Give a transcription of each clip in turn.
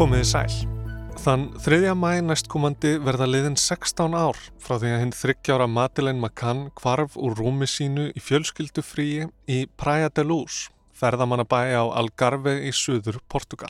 Komiði sæl. Þann 3. mæ næstkomandi verða liðin 16 ár frá því að hinn þryggjára Madeleine McCann kvarf úr rúmi sínu í fjölskyldufríi í Praia de Luz, ferðamannabæi á Algarve í suður Portugal.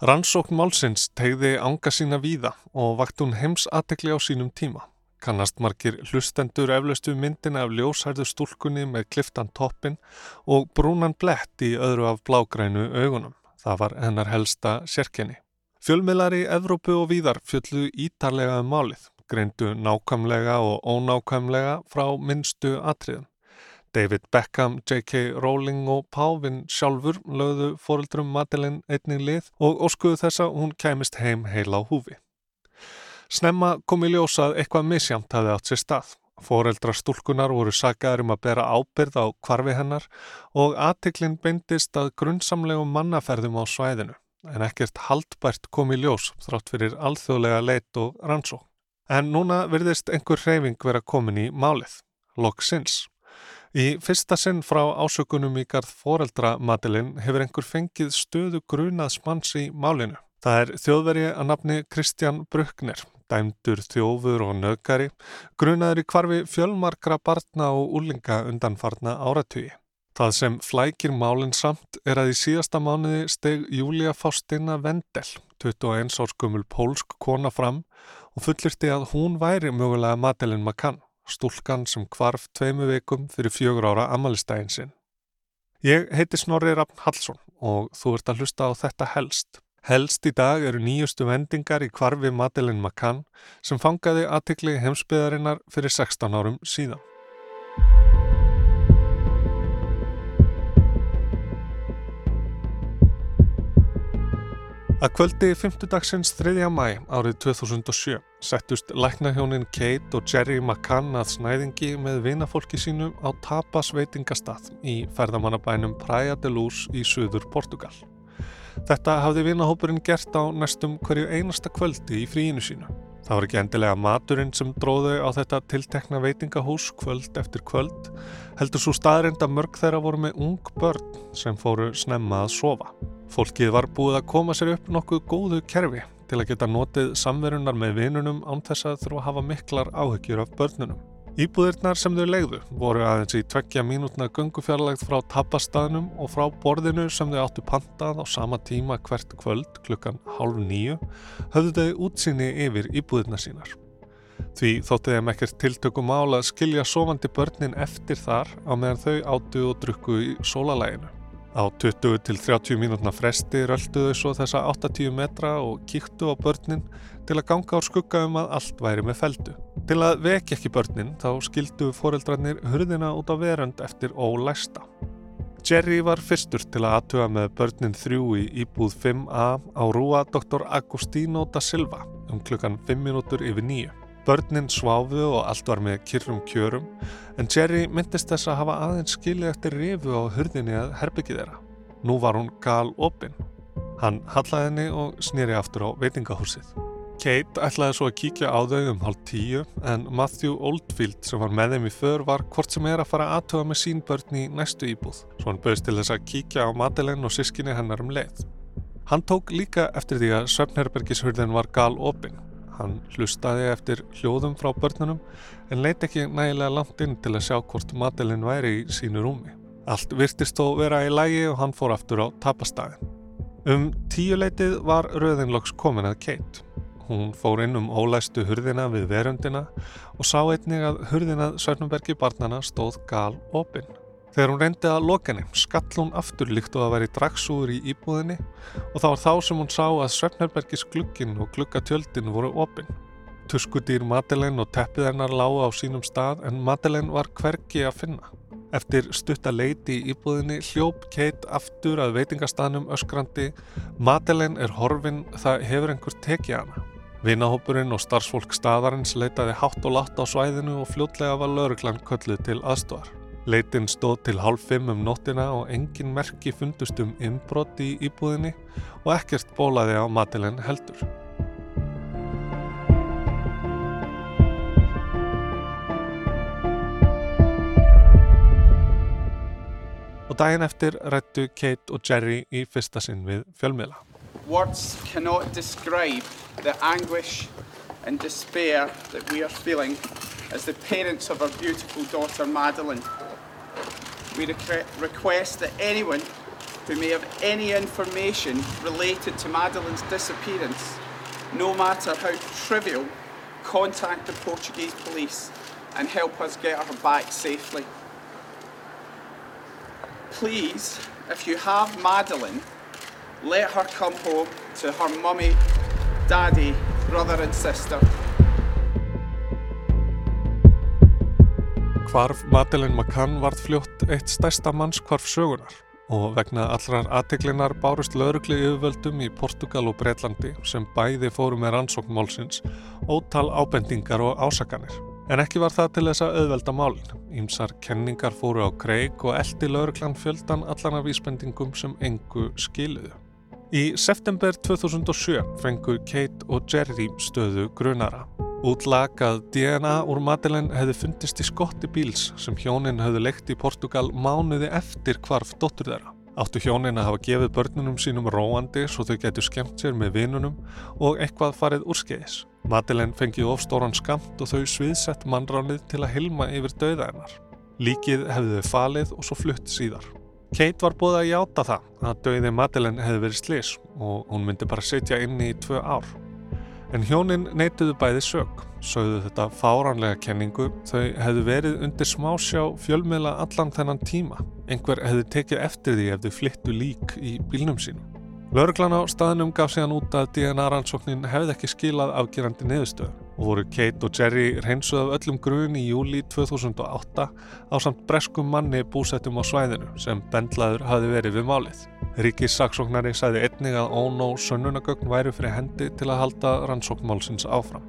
Rannsókn Málsins tegði anga sína víða og vakt hún heims aðtekli á sínum tíma. Kannast margir hlustendur eflaustu myndina af ljósærðu stúlkunni með kliftan toppin og brúnan blett í öðru af blágrænu augunum. Það var hennar helsta sérkenni. Fjölmiðlar í Evrópu og víðar fjöllu ítarlega um málið, greindu nákvæmlega og ónákvæmlega frá minnstu atriðum. David Beckham, J.K. Rowling og Pávin sjálfur lögðu fóruldrum Madeleine einnig lið og óskuðu þess að hún kæmist heim heila á húfi. Snemma kom í ljósað eitthvað misjamt hafði átt sér stað. Fóreldra stúlkunar voru sagaður um að bera ábyrð á kvarfi hennar og aðtiklinn beindist að grunnsamlegum mannaferðum á svæðinu en ekkert haldbært kom í ljós þrátt fyrir alþjóðlega leit og rannsó. En núna virðist einhver hreyfing vera komin í málið, loksins. Í fyrsta sinn frá ásökunum í garð foreldra Madelin hefur einhver fengið stöðu grunaðs manns í málinu. Það er þjóðverið að nafni Kristján Bruckner dæmdur þjófur og nöðgari, grunaður í kvarfi fjölmarkra barna og úlinga undanfarna áratugi. Það sem flækir málinn samt er að í síðasta mánuði steg Júlia Faustina Vendel, 21 árskumul pólsk kona fram og fullirti að hún væri mögulega Madeleine McCann, stúlkan sem kvarf tveimu veikum fyrir fjögur ára amalistægin sinn. Ég heiti Snorri Raffn Hallsson og þú ert að hlusta á þetta helst. Helst í dag eru nýjustu vendingar í kvarfi Madeleine McCann sem fangaði aðtikli heimsbyðarinnar fyrir 16 árum síðan. Að kvöldi 5. dagsins 3. mæ árið 2007 settust læknahjónin Kate og Jerry McCann að snæðingi með vinafólki sínu á Tapas veitingastað í ferðamannabænum Praia de Luz í söður Portugal. Þetta hafði vinahópurinn gert á næstum hverju einasta kvöldi í fríinu sínu. Það var ekki endilega maturinn sem dróðu á þetta tiltekna veitingahús kvöld eftir kvöld, heldur svo staðrind að mörg þeirra voru með ung börn sem fóru snemma að sofa. Fólkið var búið að koma sér upp nokkuð góðu kerfi til að geta notið samverunar með vinunum án þess að þurfa að hafa miklar áhyggjur af börnunum. Íbúðirnar sem þau legðu voru aðeins í tveggja mínútna gungufjarlægt frá tapastaðnum og frá borðinu sem þau áttu pantað á sama tíma hvert kvöld klukkan hálf nýju höfðu þau útsýni yfir íbúðirna sínar. Því þótti þeim ekkert tiltökum ála að skilja sofandi börnin eftir þar á meðan þau áttu og drukku í sólalæginu. Á 20 til 30 mínútna fresti röldu þau svo þessa 80 metra og kíktu á börnin til að ganga á skugga um að allt væri með feldu. Til að vekja ekki börnin þá skildu foreldrarnir hurðina út á verönd eftir ólæsta. Jerry var fyrstur til að aðtuga með börnin þrjú í íbúð 5A á rúa Dr. Agostino da Silva um klukkan 5 minútur yfir nýju. Börnin sváfu og allt var með kyrrum kjörum en Jerry myndist þess að hafa aðeins skilið eftir rifu á hurðinni að herbyggið þeirra. Nú var hún gal opinn. Hann hallaði henni og snýri aftur á veitingahúsið. Kate ætlaði svo að kíkja á þau um hálf tíu en Matthew Oldfield sem var með þeim í för var hvort sem er að fara aðtöða með sín börn í næstu íbúð svo hann bauðst til þess að kíkja á Madeleine og sískinni hennar um leið. Hann tók líka eftir því að Söfnherbergishurðin var gal opinn. Hann hlustaði eftir hljóðum frá börnunum en leiti ekki nægilega langt inn til að sjá hvort Madeleine væri í sínu rúmi. Allt virtist þó vera í lægi og hann fór aftur á tapastæðin. Um tíu leitið var röðinloks komin að Kate. Hún fór inn um ólæstu hurðina við verundina og sá einnig að hurðinað Sörnumbergi barnana stóð gal opinn. Þegar hún reyndi að lokenni skall hún aftur líkt og að veri dragsúður í íbúðinni og það var þá sem hún sá að Sörnumbergis glugginn og gluggatjöldin voru opinn. Tuskudýr Madeleine og teppið hennar lága á sínum stað en Madeleine var hvergi að finna. Eftir stutta leiti í íbúðinni hljóp Kate aftur að veitingastanum öskrandi Madeleine er horfin, það hefur einhver tekið hana. Vinahópurinn og starfsfólk staðarins leitaði hátt og látt á svæðinu og fljótlega var lauruglan kölluð til aðstofar. Leitin stóð til hálf fimm um nóttina og engin merki fundust um innbrott í íbúðinni og ekkert bólaði á matilenn heldur. Og daginn eftir rættu Kate og Jerry í fyrsta sinn við fjölmiðla. Words cannot describe the anguish and despair that we are feeling as the parents of our beautiful daughter Madeline. We request that anyone who may have any information related to Madeline's disappearance, no matter how trivial, contact the Portuguese police and help us get her back safely. Please, if you have Madeline, let her come home to her mummy, daddy, brother and sister. Hvarf Madeleine McCann varð fljótt eitt stærsta mannskvarf sögunar og vegna allrar aðteglinnar bárust laurugli yfirvöldum í Portugal og Breitlandi sem bæði fóru með rannsóknmálsins, ótal ábendingar og ásakanir. En ekki var það til þess að auðvelda málin. Ímsar kenningar fóru á kreik og eldi lauruglan fjöldan allan af vísbendingum sem engu skiluðu. Í september 2007 fengu Kate og Jerry stöðu grunara. Útlakað DNA úr Madeleine hefði fundist í skotti bíls sem hjónin hefði leikt í Portugal mánuði eftir hvarf dottur þeirra. Áttu hjónin að hafa gefið börnunum sínum róandi svo þau getur skemmt sér með vinunum og eitthvað farið úrskeiðis. Madeleine fengið ofstóran skamt og þau sviðsett mannránið til að hilma yfir döða hennar. Líkið hefði þau falið og svo flutt síðar. Kate var búið að játa það að döiði Madeleine hefði verið slis og hún myndi bara setja inni í tvö ár. En hjónin neituðu bæði sög, sögðu þetta fáranlega kenningu, þau hefðu verið undir smásjá fjölmiðla allan þennan tíma. Einhver hefði tekið eftir því ef þau flyttu lík í bílnum sínum. Lörglan á staðnum gaf síðan út að DNA-rannsóknin hefði ekki skilað afgerandi niðurstöð og voru Kate og Jerry reynsuð af öllum grun í júli 2008 á samt breskum manni búsettum á svæðinu sem bendlaður hafi verið við málið. Ríkis saksóknari sæði einnig að ónó sönnunagögn væri fyrir hendi til að halda rannsóknmálsins áfram.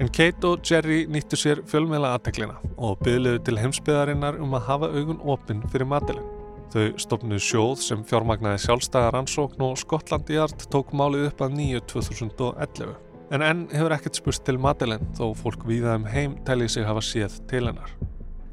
En Kate og Jerry nýttu sér fjölmiðla aðteklina og byggluðu til heimsbyðarinnar um að hafa augun opinn fyrir matilinn. Þau stopnuð sjóð sem fjármagnaði sjálfstæðar ansókn og Skotlandi Jart tók málið upp að nýju 2011. En enn hefur ekkert spurst til Madeleine þó fólk víðaðum heim tellið sig hafa séð til hennar.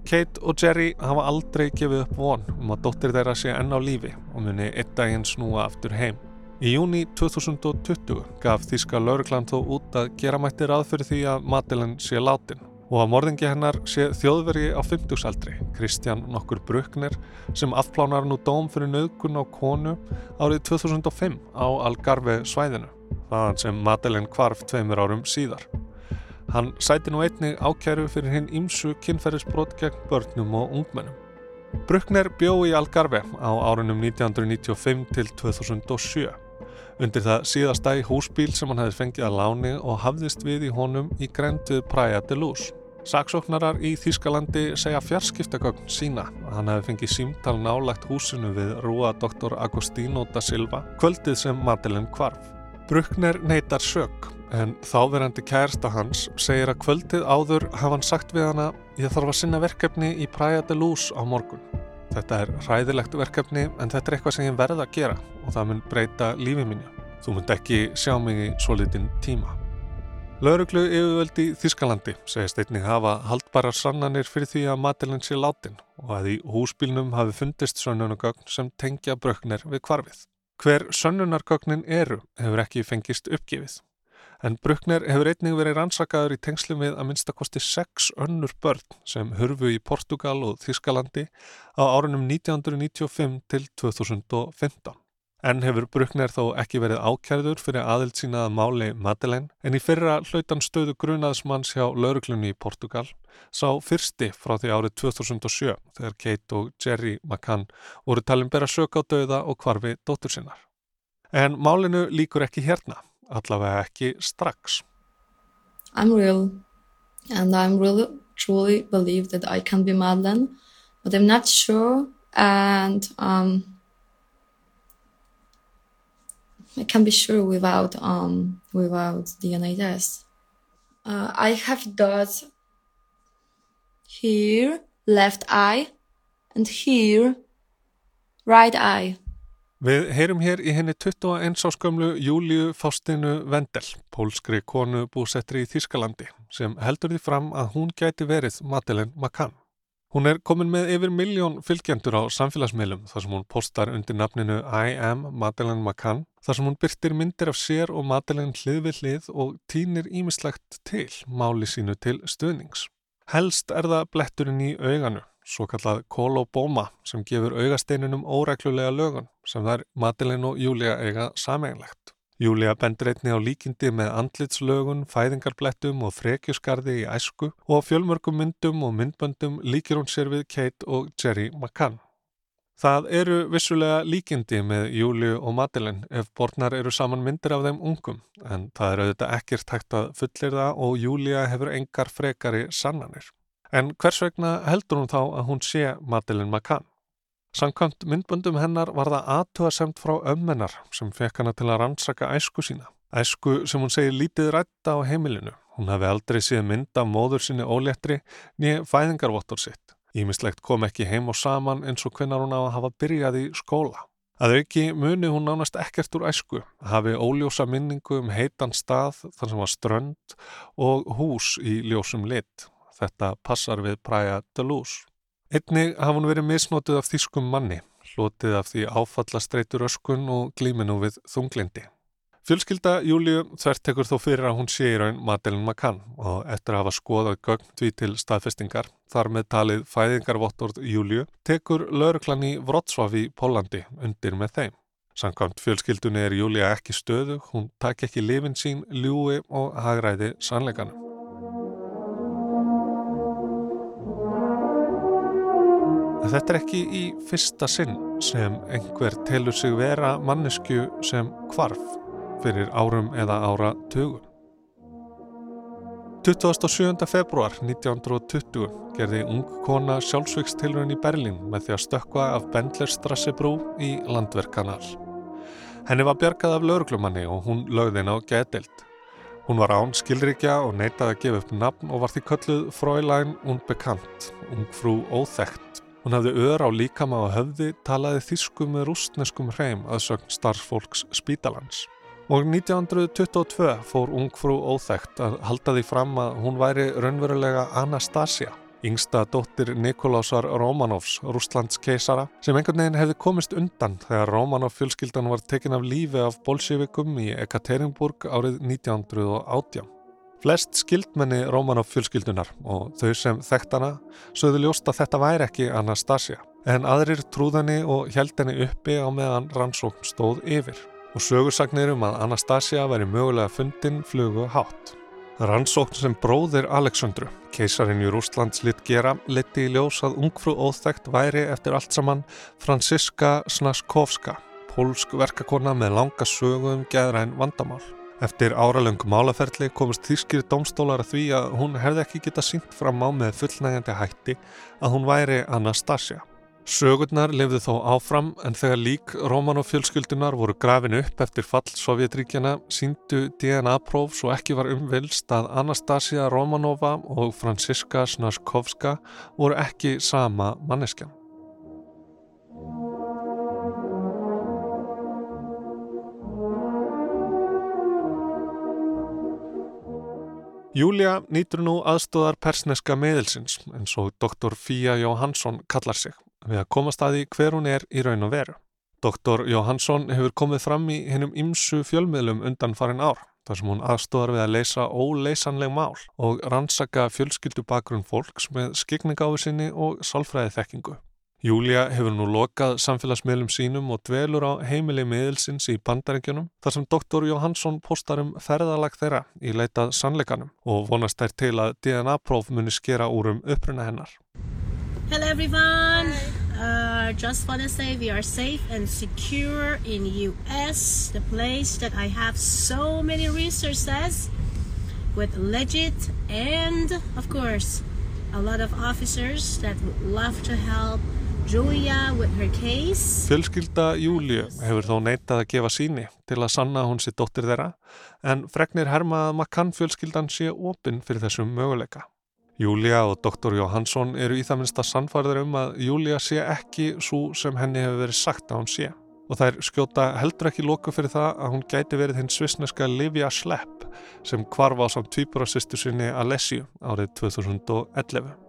Kate og Jerry hafa aldrei gefið upp von um að dóttir þeirra sé enn á lífi og muni einn daginn snúa aftur heim. Í júni 2020 gaf Þíska lauruglan þó út að gera mætti ráð fyrir því að Madeleine sé látin og að morðingi hennar sé þjóðveri á 50-saldri, Kristján nokkur Bruckner, sem afplánar nú dóm fyrir nöðgun á konu árið 2005 á Algarve svæðinu, þaðan sem Madeleine kvarf tveimur árum síðar. Hann sæti nú einnig ákjæru fyrir hinn ímsu kynferðisbrot gegn börnum og ungmennum. Bruckner bjó í Algarve á árunum 1995 til 2007. Undir það síðasta í húsbíl sem hann hefði fengið að láni og hafðist við í honum í grend við Praia de Luz. Saksóknarar í Þýskalandi segja fjarskiptagögn sína að hann hefði fengið símtal nálagt húsinu við Rúa Dr. Agostino da Silva kvöldið sem Madeleine kvarf. Bruckner neytar sög en þáverandi kærsta hans segir að kvöldið áður hafa hann sagt við hana ég þarf að sinna verkefni í Praia de Luz á morgun. Þetta er ræðilegt verkefni en þetta er eitthvað sem ég verða að gera og það mun breyta lífið mínu. Þú munt ekki sjá mig í svo litin tíma. Lauruglu yfirvöldi Þískalandi segist einnig hafa haldbara sannanir fyrir því að matilinn sé látin og að í húsbílnum hafi fundist sönnunargögn sem tengja bröknir við kvarfið. Hver sönnunargögnin eru hefur ekki fengist uppgifið en Bruckner hefur einnig verið rannsakaður í tengslum við að minnstakosti sex önnur börn sem hurfu í Portugal og Þískalandi á árunum 1995 til 2015. En hefur Bruckner þó ekki verið ákjærður fyrir aðild sínaða máli Madeleine en í fyrra hlautan stöðu grunaðsmanns hjá lauruglunni í Portugal sá fyrsti frá því árið 2007 þegar Kate og Jerry McCann voru talin bera sök á döða og kvarfi dóttur sinnar. En málinu líkur ekki hérna allavega ekki strax. I'm real and I'm really truly believe that I can be Madeleine but I'm not sure and um, I can be sure without um, without DNA test. Uh, I have dots here, left eye, and here, right eye. Við heyrum hér í henni 21 áskömmlu Júliu Faustinu Vendel, pólskri konu búsettri í Þískalandi, sem heldur því fram að hún gæti verið Madeleine McCann. Hún er komin með yfir miljón fylgjendur á samfélagsmiðlum þar sem hún postar undir nafninu I am Madeleine McCann þar sem hún byrtir myndir af sér og Madeleine hlið við hlið og týnir ímislegt til máli sínu til stuðnings. Helst er það bletturinn í auganu, svo kallað kolobóma sem gefur augasteininum óreglulega lögun sem þær Madeleine og Júlia eiga sameinlegt. Júlia bendur einni á líkindi með andlitslögun, fæðingarblettum og frekjusgarði í æsku og fjölmörgum myndum og myndböndum líkir hún sér við Kate og Jerry McCann. Það eru vissulega líkindi með Júliu og Madeleine ef borðnar eru saman myndir af þeim ungum en það er auðvitað ekkert hægt að fullir það og Júlia hefur engar frekari sannanir. En hvers vegna heldur hún þá að hún sé Madeleine McCann? Sankant myndböndum hennar var það aðtugasemt frá ömmennar sem fekk hana til að rannsaka æsku sína. Æsku sem hún segir lítið rætta á heimilinu. Hún hafi aldrei síð mynd af móður sinni óléttri nýja fæðingarvottor sitt. Ímislegt kom ekki heim og saman eins og hvenar hún á að hafa byrjað í skóla. Að auki muni hún nánast ekkert úr æsku, hafi óljósa minningu um heitan stað þar sem var strönd og hús í ljósum lit. Þetta passar við Praia de Luz. Einnig hafa hún verið misnótið af þýskum manni, hlotið af því áfallastreitur öskun og glíminu við þunglindi. Fjölskylda Júliu þvert tekur þó fyrir að hún sé í raun Madeleine McCann og eftir að hafa skoðað gögn því til staðfestingar, þar með talið fæðingarvottord Júliu, tekur lauruklan í Wrocław í Pólandi undir með þeim. Sankvæmt fjölskyldunni er Júlia ekki stöðu, hún tak ekki lifin sín, ljúi og hagræði sannleikanum. Þetta er ekki í fyrsta sinn sem einhver telur sig vera mannesku sem kvarf fyrir árum eða ára tögum. 27. februar 1920 gerði ung kona sjálfsvíkstilrun í Berlín með því að stökka af Bendlerstrassebrú í landverkanal. Henni var bjargað af lauruglumanni og hún lögði henn á getild. Hún var án skilrikja og neitaði að gefa upp nafn og var því kölluð Fräulein unbekant, ungfrú óþekkt Hún hafði ör á líkama og höfði talaði þýsku með rústneskum hreim að sögn starfsfólks spítalans. Og 1922 fór ungfrú óþægt að halda því fram að hún væri raunverulega Anastasia, yngsta dóttir Nikolásar Romanovs, Rústlands keisara, sem einhvern veginn hefði komist undan þegar Romanov fjölskyldan var tekin af lífi af bolsjevikum í Ekaterinburg árið 1918. Flest skildmenni Rómanov fjölskyldunar og þau sem þekkt hana sögðu ljóst að þetta væri ekki Anastasia en aðrir trúðani og held henni uppi á meðan rannsókn stóð yfir og sögursagnir um að Anastasia væri mögulega fundin flugu hátt. Rannsókn sem bróðir Aleksandru, keisarinn í Rústlands lit gera, leti í ljós að ungfrú óþægt væri eftir allt saman Franziska Snaskovska, pólsk verkakona með langa sögu um geðræn vandamál. Eftir áralöng málaferli komist þýskir domstólar að því að hún hefði ekki geta syngt fram á með fullnægjandi hætti að hún væri Anastasia. Sögurnar lifði þó áfram en þegar lík Rómanov fjölskyldunar voru grafin upp eftir fall Sovjetríkjana síndu DNA-próf svo ekki var umvilst að Anastasia Romanova og Franziska Snaskovska voru ekki sama manneskjan. Júlia nýtur nú aðstóðar persneska meðilsins eins og doktor Fía Jóhansson kallar sig við að komast að því hver hún er í raun og veru. Doktor Jóhansson hefur komið fram í hennum ymsu fjölmiðlum undan farin ár þar sem hún aðstóðar við að leysa óleysanleg mál og rannsaka fjölskyldu bakgrunn fólks með skikningáfi sinni og sálfræði þekkingu. Júlia hefur nú lokað samfélagsmiðlum sínum og dvelur á heimili miðilsins í bandarengjunum þar sem doktor Jóhansson postar um ferðalag þeirra í leitað sannleikanum og vonast þær til að DNA-próf muni skera úr um uppruna hennar. Hello everyone! Uh, just want to say we are safe and secure in US, the place that I have so many resources with legit and of course a lot of officers that would love to help Fjölskylda Júliu hefur þó neitað að gefa síni til að sanna hún sér dóttir þeirra en fregnir herma að makkann fjölskyldan sé opinn fyrir þessum möguleika. Júlia og doktor Jóhansson eru í það minnst að sannfarður um að Júlia sé ekki svo sem henni hefur verið sagt að hún sé og þær skjóta heldur ekki loku fyrir það að hún gæti verið hinn svisneska Livia Slepp sem kvarfa á samt tvíbúrasistu sinni Alessio árið 2011.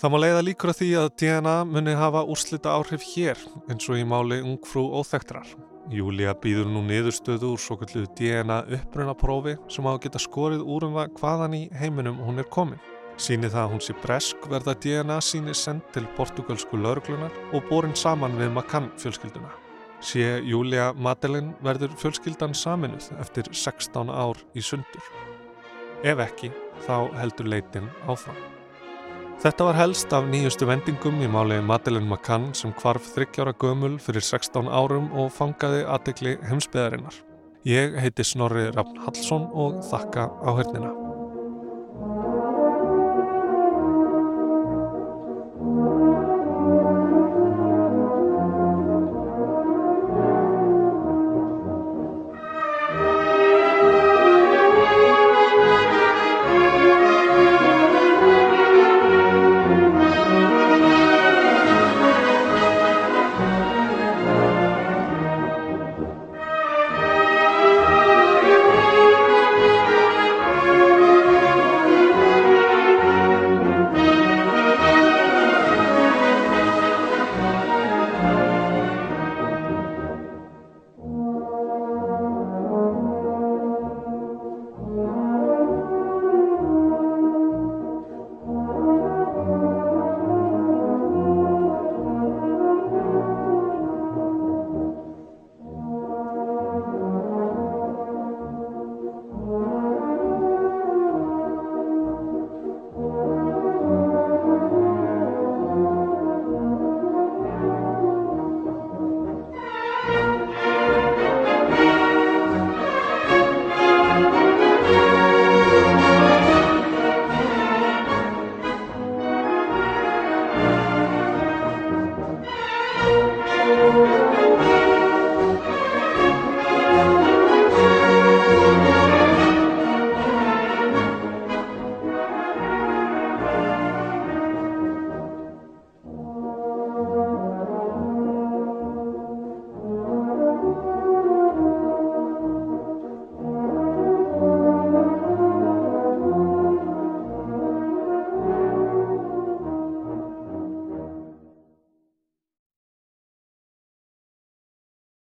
Það má leiða líkur að því að DNA muni hafa úrslita áhrif hér eins og í máli ungfrú óþektrar. Júlia býður nú niðurstöðu úr svo kallu DNA upprunaprófi sem á að geta skorið úr um það hvaðan í heiminum hún er komin. Sýni það að hún sé bresk verða DNA síni sendt til portugalsku lauruglunar og borin saman við Macan fjölskylduna. Sé Júlia Madelin verður fjölskyldan saminuð eftir 16 ár í sundur. Ef ekki, þá heldur leitin áfram. Þetta var helst af nýjustu vendingum í máli Madeleine McCann sem kvarf þryggjára gömul fyrir 16 árum og fangaði aðdegli heimsbyðarinnar. Ég heiti Snorri Rafn Hallsson og þakka á hörnina.